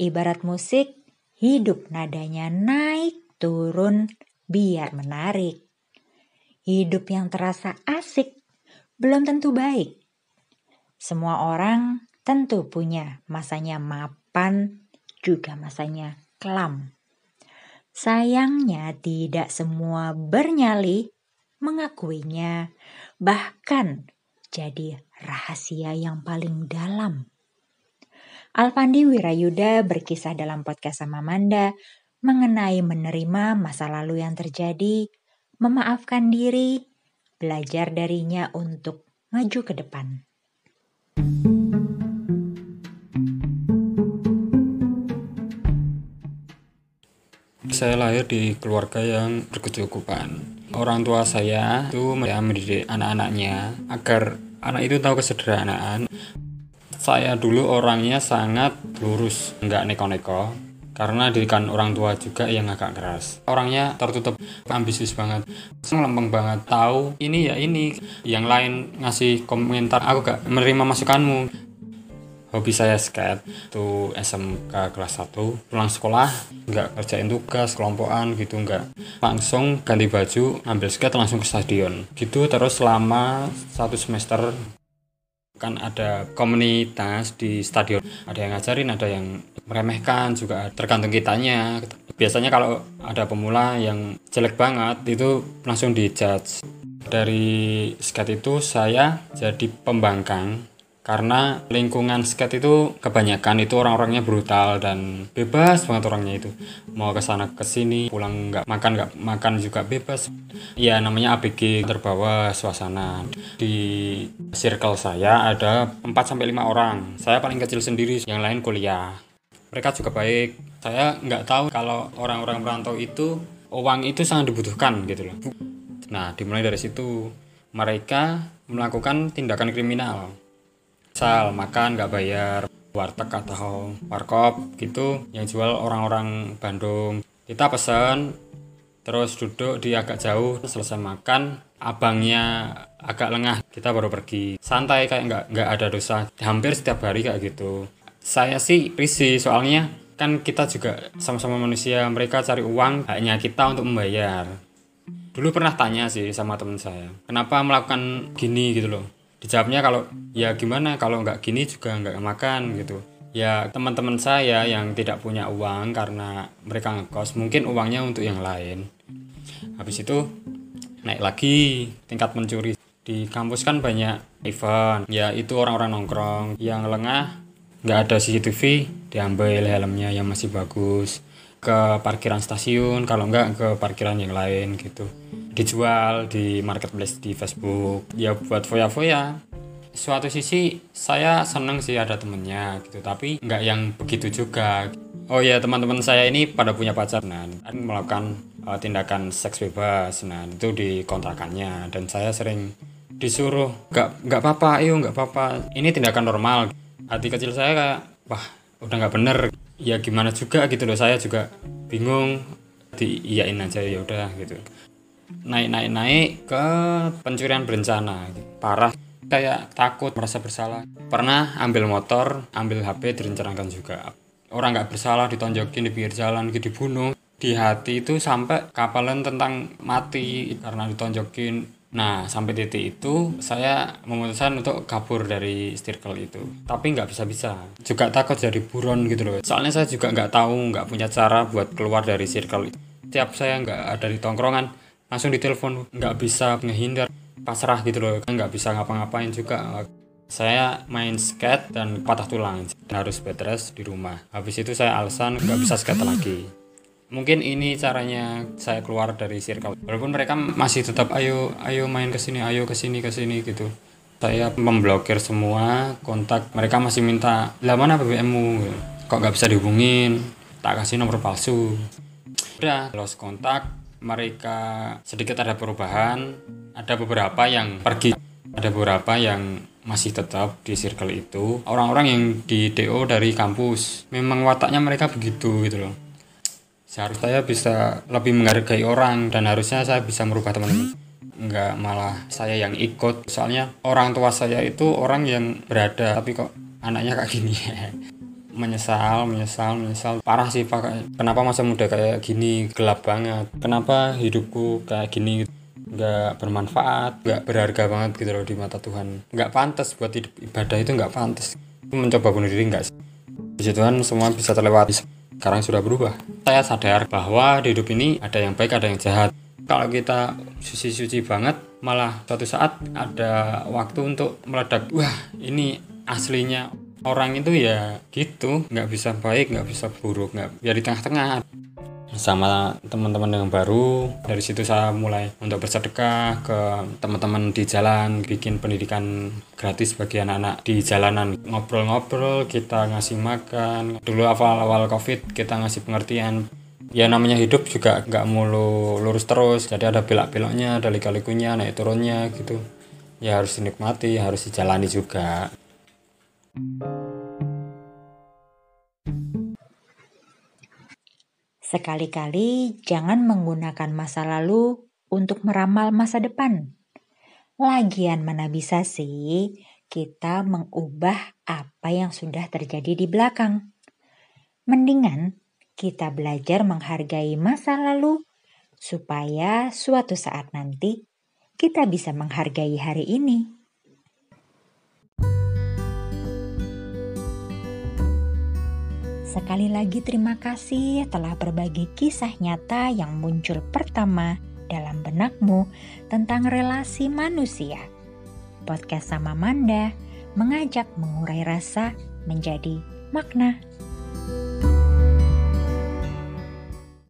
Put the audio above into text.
Ibarat musik, hidup nadanya naik turun biar menarik. Hidup yang terasa asik belum tentu baik. Semua orang tentu punya masanya mapan, juga masanya kelam. Sayangnya tidak semua bernyali mengakuinya, bahkan jadi rahasia yang paling dalam. Alfandi Wirayuda berkisah dalam podcast sama Manda mengenai menerima masa lalu yang terjadi, memaafkan diri, belajar darinya untuk maju ke depan. Saya lahir di keluarga yang berkecukupan. Orang tua saya itu mendidik anak-anaknya agar anak itu tahu kesederhanaan. Saya dulu orangnya sangat lurus, nggak neko-neko, karena didikan orang tua juga yang agak keras. Orangnya tertutup ambisius banget lempeng banget. Tahu ini ya ini yang lain ngasih komentar aku gak menerima masukanmu. Hobi saya skate tuh SMK kelas 1 pulang sekolah nggak kerjain tugas kelompokan gitu nggak. Langsung ganti baju ambil skate langsung ke stadion. Gitu terus selama satu semester kan ada komunitas di stadion. Ada yang ngajarin ada yang meremehkan juga tergantung kitanya. Biasanya kalau ada pemula yang jelek banget itu langsung dijudge. Dari skate itu saya jadi pembangkang karena lingkungan skate itu kebanyakan itu orang-orangnya brutal dan bebas banget orangnya itu. Mau ke sana ke sini pulang nggak makan nggak makan juga bebas. Ya namanya ABG terbawa suasana. Di circle saya ada 4 sampai lima orang. Saya paling kecil sendiri yang lain kuliah. Mereka juga baik. Saya nggak tahu kalau orang-orang merantau itu uang itu sangat dibutuhkan gitu loh. Nah dimulai dari situ mereka melakukan tindakan kriminal misal makan nggak bayar warteg atau warkop gitu. Yang jual orang-orang Bandung. Kita pesan terus duduk di agak jauh selesai makan abangnya agak lengah kita baru pergi. Santai kayak nggak nggak ada dosa. Hampir setiap hari kayak gitu. Saya sih risih soalnya kan kita juga sama-sama manusia mereka cari uang hanya kita untuk membayar. Dulu pernah tanya sih sama teman saya kenapa melakukan gini? Gitu loh dijawabnya kalau ya gimana kalau nggak gini juga nggak makan gitu. Ya teman-teman saya yang tidak punya uang karena mereka ngekos mungkin uangnya untuk yang lain. Habis itu naik lagi tingkat mencuri. Di kampus kan banyak event. Ya itu orang-orang nongkrong. Yang lengah nggak ada CCTV diambil helmnya yang masih bagus ke parkiran stasiun kalau nggak ke parkiran yang lain gitu. Dijual di marketplace di Facebook ya buat foya-foya. Suatu sisi saya seneng sih ada temennya gitu tapi nggak yang begitu juga. Oh ya teman-teman saya ini pada punya pacar nah melakukan uh, tindakan seks bebas nah itu di kontrakannya dan saya sering disuruh nggak nggak apa-apa ayo nggak apa-apa. Ini tindakan normal. Hati kecil saya kayak wah udah nggak bener ya gimana juga gitu loh saya juga bingung diiyain aja ya udah gitu. Naik-naik-naik ke pencurian berencana parah kayak takut merasa bersalah. Pernah ambil motor ambil HP direncanakan juga. Orang nggak bersalah ditonjokin di pinggir jalan gitu dibunuh. Di hati itu sampai kapalan tentang mati karena ditonjokin Nah, sampai titik itu saya memutuskan untuk kabur dari circle itu. Tapi nggak bisa-bisa. Juga takut jadi buron gitu loh. Soalnya saya juga nggak tahu, nggak punya cara buat keluar dari circle itu. Tiap saya nggak ada di tongkrongan, langsung ditelepon nggak bisa ngehindar pasrah gitu loh nggak bisa ngapa-ngapain juga saya main skate dan patah tulang harus bed rest di rumah habis itu saya alasan nggak bisa skate lagi mungkin ini caranya saya keluar dari circle. Walaupun mereka masih tetap ayo ayo main ke sini ayo ke sini ke sini gitu. Saya memblokir semua kontak. Mereka masih minta lah mana BBMmu kok nggak bisa dihubungin? Tak kasih nomor palsu. Udah lost kontak. Mereka sedikit ada perubahan. Ada beberapa yang pergi. Ada beberapa yang masih tetap di circle itu. Orang-orang yang di DO dari kampus memang wataknya mereka begitu gitu loh seharusnya saya bisa lebih menghargai orang dan harusnya saya bisa merubah teman-teman nggak malah saya yang ikut. Soalnya orang tua saya itu orang yang berada tapi kok anaknya kayak gini. Menyesal menyesal menyesal. Parah sih pak. Kenapa masa muda kayak gini? Gelap banget. Kenapa hidupku kayak gini? Nggak bermanfaat nggak berharga banget gitu loh di mata Tuhan. Nggak pantas buat hidup. Ibadah itu nggak pantas. Mencoba bunuh diri nggak sih? Puji Tuhan semua bisa terlewati sekarang sudah berubah. Saya sadar bahwa di hidup ini ada yang baik ada yang jahat. Kalau kita suci-suci banget malah suatu saat ada waktu untuk meledak wah ini aslinya. Orang itu ya gitu nggak bisa baik nggak bisa buruk nggak ya di tengah-tengah sama teman-teman yang baru. Dari situ saya mulai untuk bersedekah ke teman-teman di jalan bikin pendidikan gratis bagi anak-anak di jalanan. Ngobrol-ngobrol kita ngasih makan. Dulu awal-awal covid kita ngasih pengertian. Ya namanya hidup juga nggak mulu lurus terus. Jadi ada belok-beloknya ada lika-likunya naik turunnya gitu. Ya harus dinikmati harus dijalani juga Sekali-kali jangan menggunakan masa lalu untuk meramal masa depan. Lagian mana bisa sih kita mengubah apa yang sudah terjadi di belakang. Mendingan kita belajar menghargai masa lalu supaya suatu saat nanti kita bisa menghargai hari ini. Sekali lagi terima kasih telah berbagi kisah nyata yang muncul pertama dalam benakmu tentang relasi manusia. Podcast sama Manda mengajak mengurai rasa menjadi makna.